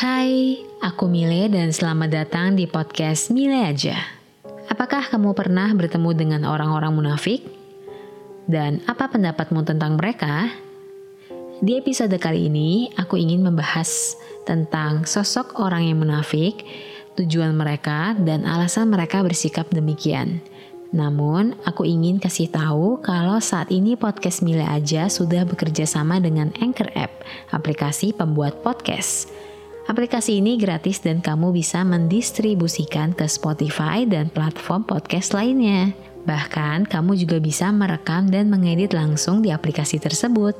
Hai, aku Mile dan selamat datang di podcast Mile aja. Apakah kamu pernah bertemu dengan orang-orang munafik? Dan apa pendapatmu tentang mereka? Di episode kali ini, aku ingin membahas tentang sosok orang yang munafik, tujuan mereka, dan alasan mereka bersikap demikian. Namun, aku ingin kasih tahu kalau saat ini podcast Mile aja sudah bekerja sama dengan Anchor App, aplikasi pembuat podcast. Aplikasi ini gratis dan kamu bisa mendistribusikan ke Spotify dan platform podcast lainnya. Bahkan, kamu juga bisa merekam dan mengedit langsung di aplikasi tersebut.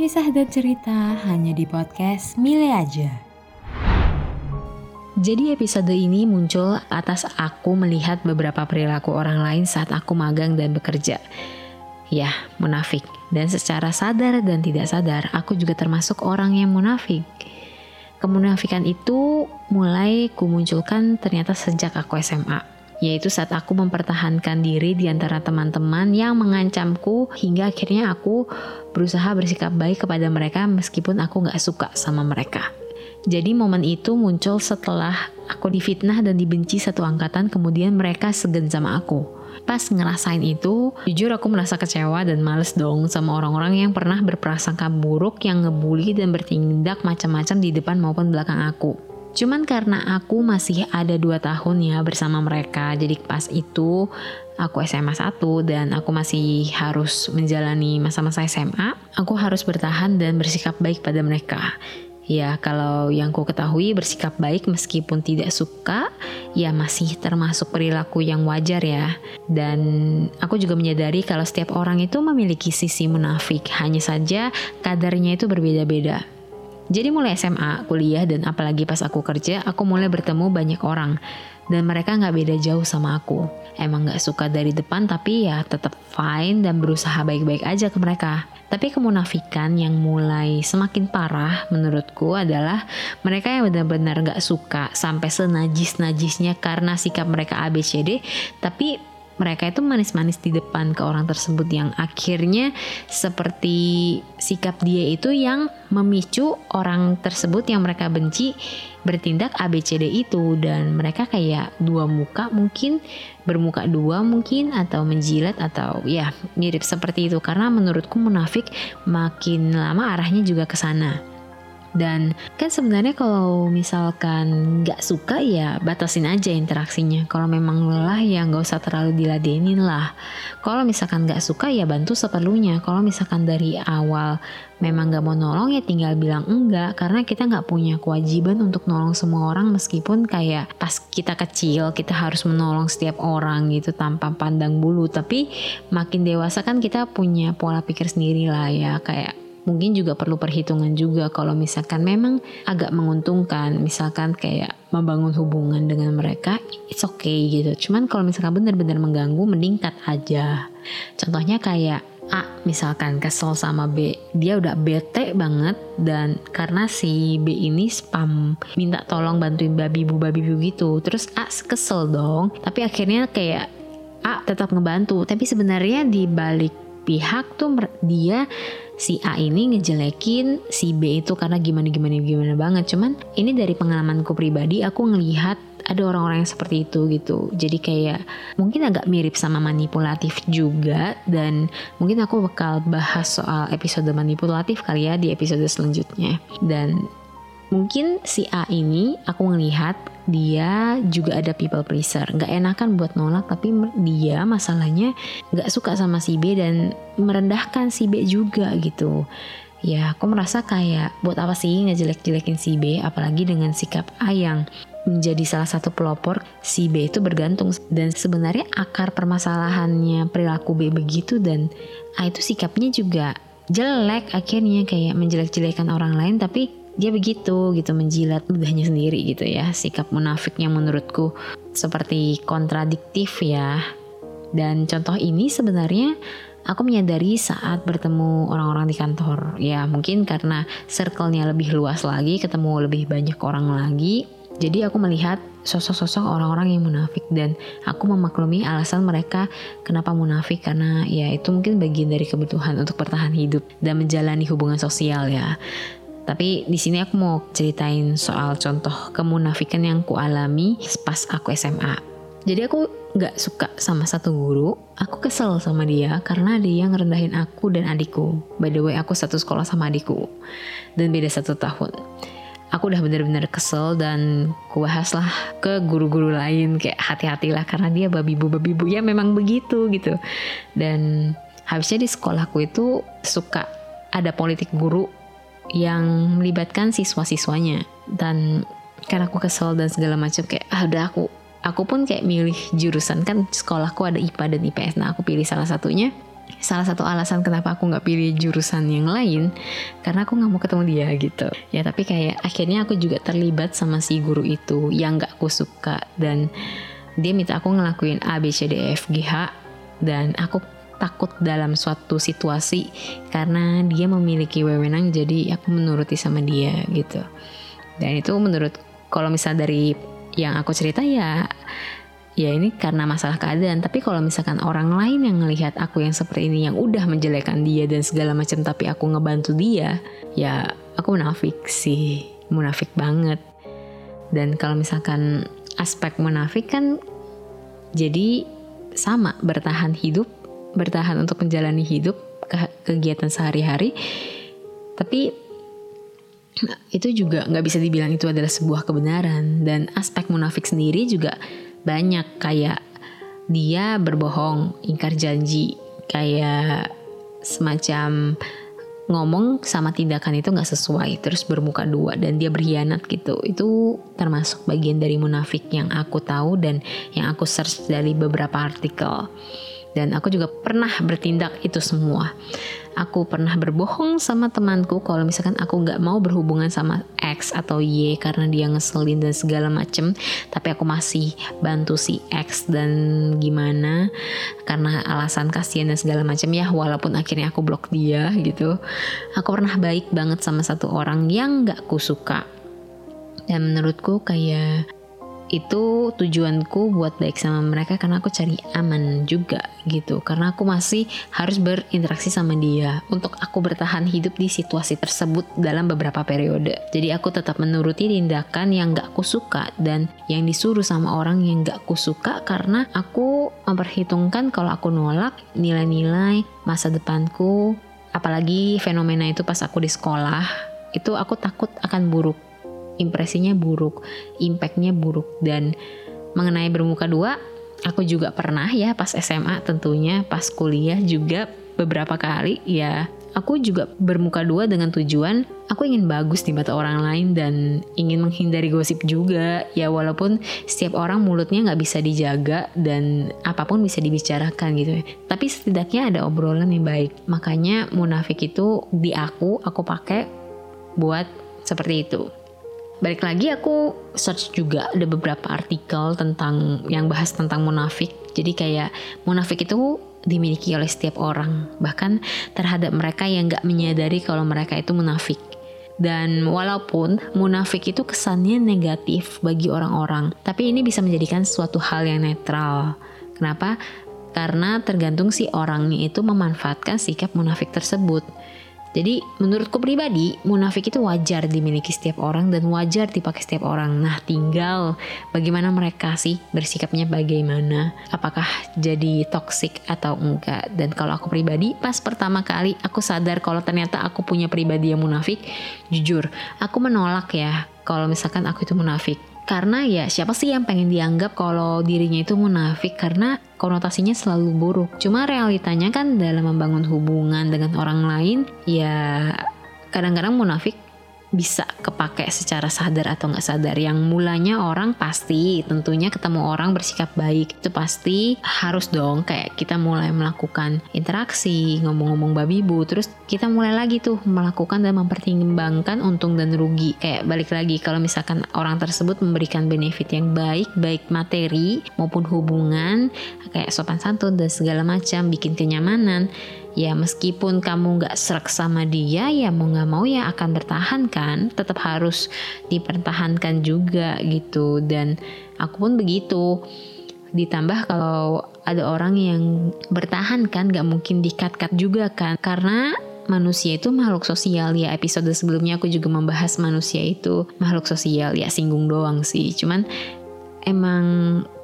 Kisah dan cerita hanya di podcast Mile aja. Jadi episode ini muncul atas aku melihat beberapa perilaku orang lain saat aku magang dan bekerja. Ya, munafik. Dan secara sadar dan tidak sadar, aku juga termasuk orang yang munafik. Kemunafikan itu mulai kumunculkan ternyata sejak aku SMA yaitu saat aku mempertahankan diri di antara teman-teman yang mengancamku hingga akhirnya aku berusaha bersikap baik kepada mereka meskipun aku gak suka sama mereka. Jadi momen itu muncul setelah aku difitnah dan dibenci satu angkatan kemudian mereka segen sama aku. Pas ngerasain itu, jujur aku merasa kecewa dan males dong sama orang-orang yang pernah berprasangka buruk yang ngebully dan bertindak macam-macam di depan maupun belakang aku. Cuman karena aku masih ada dua tahun ya bersama mereka, jadi pas itu aku SMA 1 dan aku masih harus menjalani masa-masa SMA, aku harus bertahan dan bersikap baik pada mereka. Ya, kalau yang ku ketahui bersikap baik meskipun tidak suka, ya masih termasuk perilaku yang wajar ya. Dan aku juga menyadari kalau setiap orang itu memiliki sisi munafik, hanya saja kadarnya itu berbeda-beda. Jadi mulai SMA, kuliah, dan apalagi pas aku kerja, aku mulai bertemu banyak orang. Dan mereka nggak beda jauh sama aku. Emang nggak suka dari depan, tapi ya tetap fine dan berusaha baik-baik aja ke mereka. Tapi kemunafikan yang mulai semakin parah menurutku adalah mereka yang benar-benar nggak suka sampai senajis-najisnya karena sikap mereka ABCD, tapi mereka itu manis-manis di depan ke orang tersebut yang akhirnya seperti sikap dia itu yang memicu orang tersebut yang mereka benci bertindak ABCD itu dan mereka kayak dua muka mungkin bermuka dua mungkin atau menjilat atau ya mirip seperti itu karena menurutku munafik makin lama arahnya juga ke sana. Dan kan sebenarnya kalau misalkan nggak suka ya batasin aja interaksinya. Kalau memang lelah ya nggak usah terlalu diladenin lah. Kalau misalkan nggak suka ya bantu seperlunya. Kalau misalkan dari awal memang nggak mau nolong ya tinggal bilang enggak. Karena kita nggak punya kewajiban untuk nolong semua orang meskipun kayak pas kita kecil kita harus menolong setiap orang gitu tanpa pandang bulu. Tapi makin dewasa kan kita punya pola pikir sendiri lah ya kayak mungkin juga perlu perhitungan juga kalau misalkan memang agak menguntungkan misalkan kayak membangun hubungan dengan mereka it's okay gitu. Cuman kalau misalkan benar-benar mengganggu mending cut aja. Contohnya kayak A misalkan kesel sama B dia udah bete banget dan karena si B ini spam minta tolong bantuin babi bu babi bu gitu. Terus A kesel dong tapi akhirnya kayak A tetap ngebantu. Tapi sebenarnya di balik pihak tuh dia si A ini ngejelekin si B itu karena gimana gimana gimana banget. Cuman ini dari pengalamanku pribadi aku ngelihat ada orang-orang yang seperti itu gitu. Jadi kayak mungkin agak mirip sama manipulatif juga dan mungkin aku bakal bahas soal episode manipulatif kali ya di episode selanjutnya. Dan mungkin si A ini aku ngelihat dia juga ada people pleaser. Nggak enakan buat nolak tapi dia masalahnya nggak suka sama si B dan merendahkan si B juga gitu. Ya aku merasa kayak buat apa sih ngejelek-jelekin si B apalagi dengan sikap A yang menjadi salah satu pelopor si B itu bergantung. Dan sebenarnya akar permasalahannya perilaku B begitu dan A itu sikapnya juga jelek akhirnya kayak menjelek-jelekan orang lain tapi dia begitu gitu menjilat ludahnya sendiri gitu ya. Sikap munafiknya menurutku seperti kontradiktif ya. Dan contoh ini sebenarnya aku menyadari saat bertemu orang-orang di kantor. Ya mungkin karena circle-nya lebih luas lagi ketemu lebih banyak orang lagi. Jadi aku melihat sosok-sosok orang-orang yang munafik. Dan aku memaklumi alasan mereka kenapa munafik. Karena ya itu mungkin bagian dari kebutuhan untuk bertahan hidup dan menjalani hubungan sosial ya. Tapi di sini aku mau ceritain soal contoh kemunafikan yang ku alami pas aku SMA. Jadi aku nggak suka sama satu guru, aku kesel sama dia karena dia ngerendahin aku dan adikku. By the way, aku satu sekolah sama adikku. Dan beda satu tahun. Aku udah bener-bener kesel dan bahas lah ke guru-guru lain. Kayak hati-hatilah karena dia babi bu babi bu ya memang begitu gitu. Dan habisnya di sekolahku itu suka ada politik guru yang melibatkan siswa-siswanya. Dan karena aku kesel dan segala macam kayak ah udah aku aku pun kayak milih jurusan. Kan sekolahku ada IPA dan IPS nah aku pilih salah satunya. Salah satu alasan kenapa aku nggak pilih jurusan yang lain karena aku nggak mau ketemu dia gitu. Ya tapi kayak akhirnya aku juga terlibat sama si guru itu yang nggak aku suka. Dan dia minta aku ngelakuin A B C D E F G H. Dan aku takut dalam suatu situasi karena dia memiliki wewenang jadi aku menuruti sama dia gitu. Dan itu menurut kalau misal dari yang aku cerita ya ya ini karena masalah keadaan. Tapi kalau misalkan orang lain yang ngelihat aku yang seperti ini yang udah menjelekkan dia dan segala macam tapi aku ngebantu dia ya aku munafik sih. Munafik banget. Dan kalau misalkan aspek munafik kan jadi sama bertahan hidup bertahan untuk menjalani hidup ke kegiatan sehari-hari. Tapi itu juga nggak bisa dibilang itu adalah sebuah kebenaran. Dan aspek munafik sendiri juga banyak. Kayak dia berbohong, ingkar janji, kayak semacam ngomong sama tindakan itu nggak sesuai terus bermuka dua dan dia berkhianat gitu. Itu termasuk bagian dari munafik yang aku tahu dan yang aku search dari beberapa artikel dan aku juga pernah bertindak itu semua. Aku pernah berbohong sama temanku kalau misalkan aku nggak mau berhubungan sama X atau Y karena dia ngeselin dan segala macem. Tapi aku masih bantu si X dan gimana karena alasan kasihan dan segala macem ya walaupun akhirnya aku blok dia gitu. Aku pernah baik banget sama satu orang yang nggak ku suka. Dan menurutku kayak itu tujuanku buat baik sama mereka karena aku cari aman juga gitu. Karena aku masih harus berinteraksi sama dia untuk aku bertahan hidup di situasi tersebut dalam beberapa periode. Jadi aku tetap menuruti tindakan yang gak aku suka dan yang disuruh sama orang yang gak aku suka karena aku memperhitungkan kalau aku nolak nilai-nilai masa depanku. Apalagi fenomena itu pas aku di sekolah itu aku takut akan buruk impresinya buruk, impactnya buruk. Dan mengenai bermuka dua, aku juga pernah ya pas SMA tentunya, pas kuliah juga beberapa kali ya. Aku juga bermuka dua dengan tujuan aku ingin bagus di mata orang lain dan ingin menghindari gosip juga. Ya walaupun setiap orang mulutnya nggak bisa dijaga dan apa pun bisa dibicarakan gitu. Tapi setidaknya ada obrolan yang baik. Makanya munafik itu di aku aku pakai buat seperti itu balik lagi aku search juga ada beberapa artikel tentang yang bahas tentang munafik. Jadi kayak munafik itu dimiliki oleh setiap orang, bahkan terhadap mereka yang gak menyadari kalau mereka itu munafik. Dan walaupun munafik itu kesannya negatif bagi orang-orang, tapi ini bisa menjadikan suatu hal yang netral. Kenapa? Karena tergantung si orangnya itu memanfaatkan sikap munafik tersebut. Jadi menurutku pribadi munafik itu wajar dimiliki setiap orang dan wajar dipakai setiap orang. Nah tinggal bagaimana mereka sih bersikapnya bagaimana. Apakah jadi toxic atau enggak. Dan kalau aku pribadi pas pertama kali aku sadar kalau ternyata aku punya pribadi yang munafik. Jujur aku menolak ya kalau misalkan aku itu munafik karena ya siapa sih yang pengen dianggap kalau dirinya itu munafik karena konotasinya selalu buruk. Cuma realitanya kan dalam membangun hubungan dengan orang lain ya kadang-kadang munafik bisa kepake secara sadar atau nggak sadar. Yang mulanya orang pasti tentunya ketemu orang bersikap baik itu pasti harus dong. Kayak kita mulai melakukan interaksi ngomong-ngomong babi bu terus kita mulai lagi tuh melakukan dan mempertimbangkan untung dan rugi. Kayak balik lagi kalau misalkan orang tersebut memberikan benefit yang baik baik materi maupun hubungan kayak sopan santun dan segala macam bikin kenyamanan ya meskipun kamu nggak serak sama dia ya mau nggak mau ya akan bertahan kan? Tetap harus dipertahankan juga gitu. Dan aku pun begitu. Ditambah kalau ada orang yang bertahan kan nggak mungkin dikat-kat juga kan? Karena manusia itu makhluk sosial. Ya episode sebelumnya aku juga membahas manusia itu makhluk sosial. Ya singgung doang sih. Cuman emang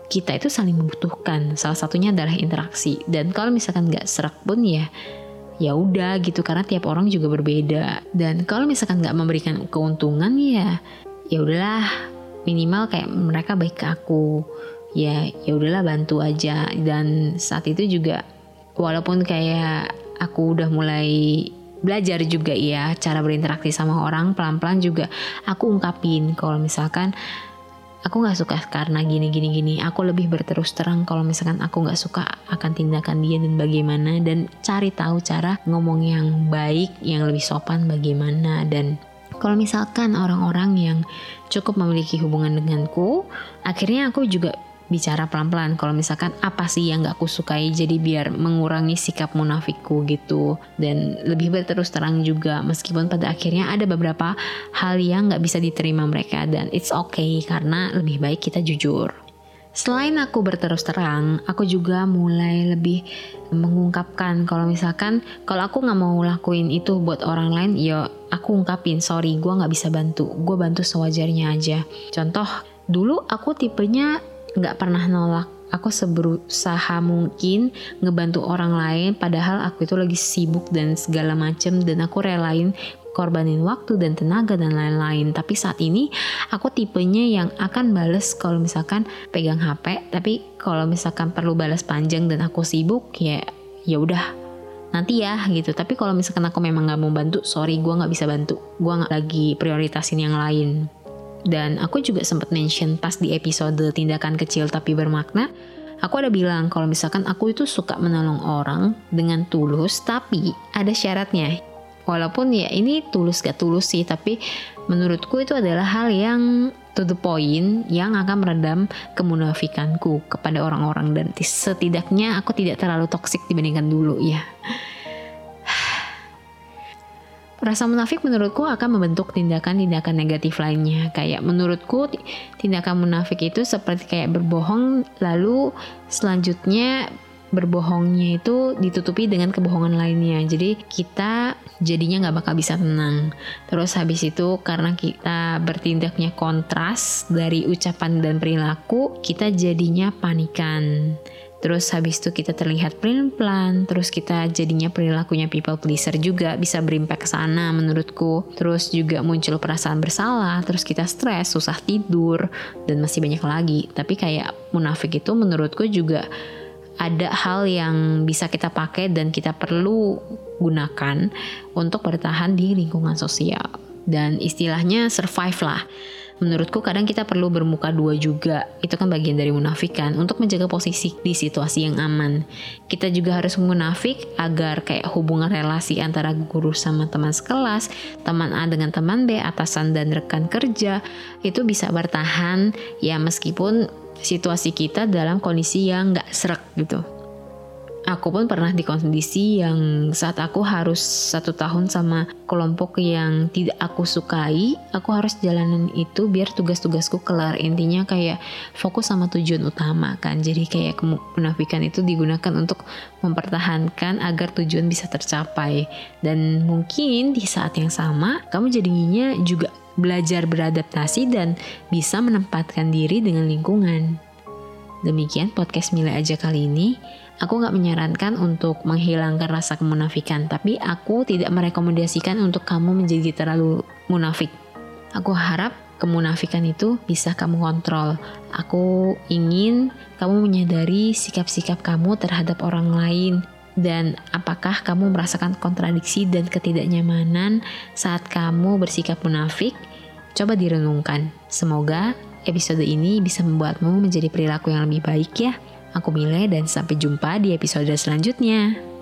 kita itu saling membutuhkan. Salah satunya adalah interaksi. Dan kalau misalkan nggak serak pun ya ya udah gitu karena tiap orang juga berbeda dan kalau misalkan nggak memberikan keuntungan ya ya udahlah minimal kayak mereka baik ke aku ya ya udahlah bantu aja dan saat itu juga walaupun kayak aku udah mulai belajar juga ya cara berinteraksi sama orang pelan-pelan juga aku ungkapin kalau misalkan aku nggak suka karena gini gini gini. Aku lebih berterus terang kalau misalkan aku nggak suka akan tindakan dia dan bagaimana. Dan cari tahu cara ngomong yang baik yang lebih sopan bagaimana. Dan kalau misalkan orang-orang yang cukup memiliki hubungan denganku akhirnya aku juga bicara pelan-pelan. Kalau misalkan apa sih yang gak aku sukai? Jadi biar mengurangi sikap munafikku gitu. Dan lebih berterus terang juga meskipun pada akhirnya ada beberapa hal yang gak bisa diterima mereka. Dan it's okay karena lebih baik kita jujur. Selain aku berterus terang, aku juga mulai lebih mengungkapkan. Kalau misalkan kalau aku nggak mau lakuin itu buat orang lain, ya aku ungkapin sorry, gue nggak bisa bantu, gue bantu sewajarnya aja. Contoh, dulu aku tipenya nggak pernah nolak. Aku seberusaha mungkin ngebantu orang lain padahal aku itu lagi sibuk dan segala macem dan aku relain korbanin waktu dan tenaga dan lain-lain. Tapi saat ini aku tipenya yang akan bales kalau misalkan pegang HP tapi kalau misalkan perlu balas panjang dan aku sibuk ya ya udah nanti ya gitu. Tapi kalau misalkan aku memang nggak mau bantu sorry gue nggak bisa bantu. Gue nggak lagi prioritasin yang lain dan aku juga sempat mention pas di episode tindakan kecil tapi bermakna, aku ada bilang kalau misalkan aku itu suka menolong orang dengan tulus, tapi ada syaratnya. Walaupun ya ini tulus gak tulus sih, tapi menurutku itu adalah hal yang to the point yang akan meredam kemunafikanku kepada orang-orang dan setidaknya aku tidak terlalu toksik dibandingkan dulu ya. Rasa munafik menurutku akan membentuk tindakan-tindakan negatif lainnya. Kayak menurutku tindakan munafik itu seperti kayak berbohong lalu selanjutnya berbohongnya itu ditutupi dengan kebohongan lainnya. Jadi kita jadinya nggak bakal bisa tenang. Terus habis itu karena kita bertindaknya kontras dari ucapan dan perilaku, kita jadinya panikan. Terus habis itu kita terlihat pelan-pelan, terus kita jadinya perilakunya people pleaser juga bisa berimpact ke sana menurutku. Terus juga muncul perasaan bersalah, terus kita stres, susah tidur, dan masih banyak lagi. Tapi kayak munafik itu menurutku juga ada hal yang bisa kita pakai dan kita perlu gunakan untuk bertahan di lingkungan sosial. Dan istilahnya survive lah menurutku kadang kita perlu bermuka dua juga. Itu kan bagian dari munafikan untuk menjaga posisi di situasi yang aman. Kita juga harus munafik agar kayak hubungan relasi antara guru sama teman sekelas, teman A dengan teman B, atasan dan rekan kerja itu bisa bertahan ya meskipun situasi kita dalam kondisi yang nggak serak gitu aku pun pernah di kondisi yang saat aku harus satu tahun sama kelompok yang tidak aku sukai, aku harus jalanin itu biar tugas-tugasku kelar. Intinya kayak fokus sama tujuan utama kan. Jadi kayak kemunafikan itu digunakan untuk mempertahankan agar tujuan bisa tercapai. Dan mungkin di saat yang sama, kamu jadinya juga belajar beradaptasi dan bisa menempatkan diri dengan lingkungan. Demikian podcast Mila aja kali ini. Aku nggak menyarankan untuk menghilangkan rasa kemunafikan, tapi aku tidak merekomendasikan untuk kamu menjadi terlalu munafik. Aku harap kemunafikan itu bisa kamu kontrol. Aku ingin kamu menyadari sikap-sikap kamu terhadap orang lain dan apakah kamu merasakan kontradiksi dan ketidaknyamanan saat kamu bersikap munafik? Coba direnungkan. Semoga episode ini bisa membuatmu menjadi perilaku yang lebih baik ya. Aku Mile dan sampai jumpa di episode selanjutnya.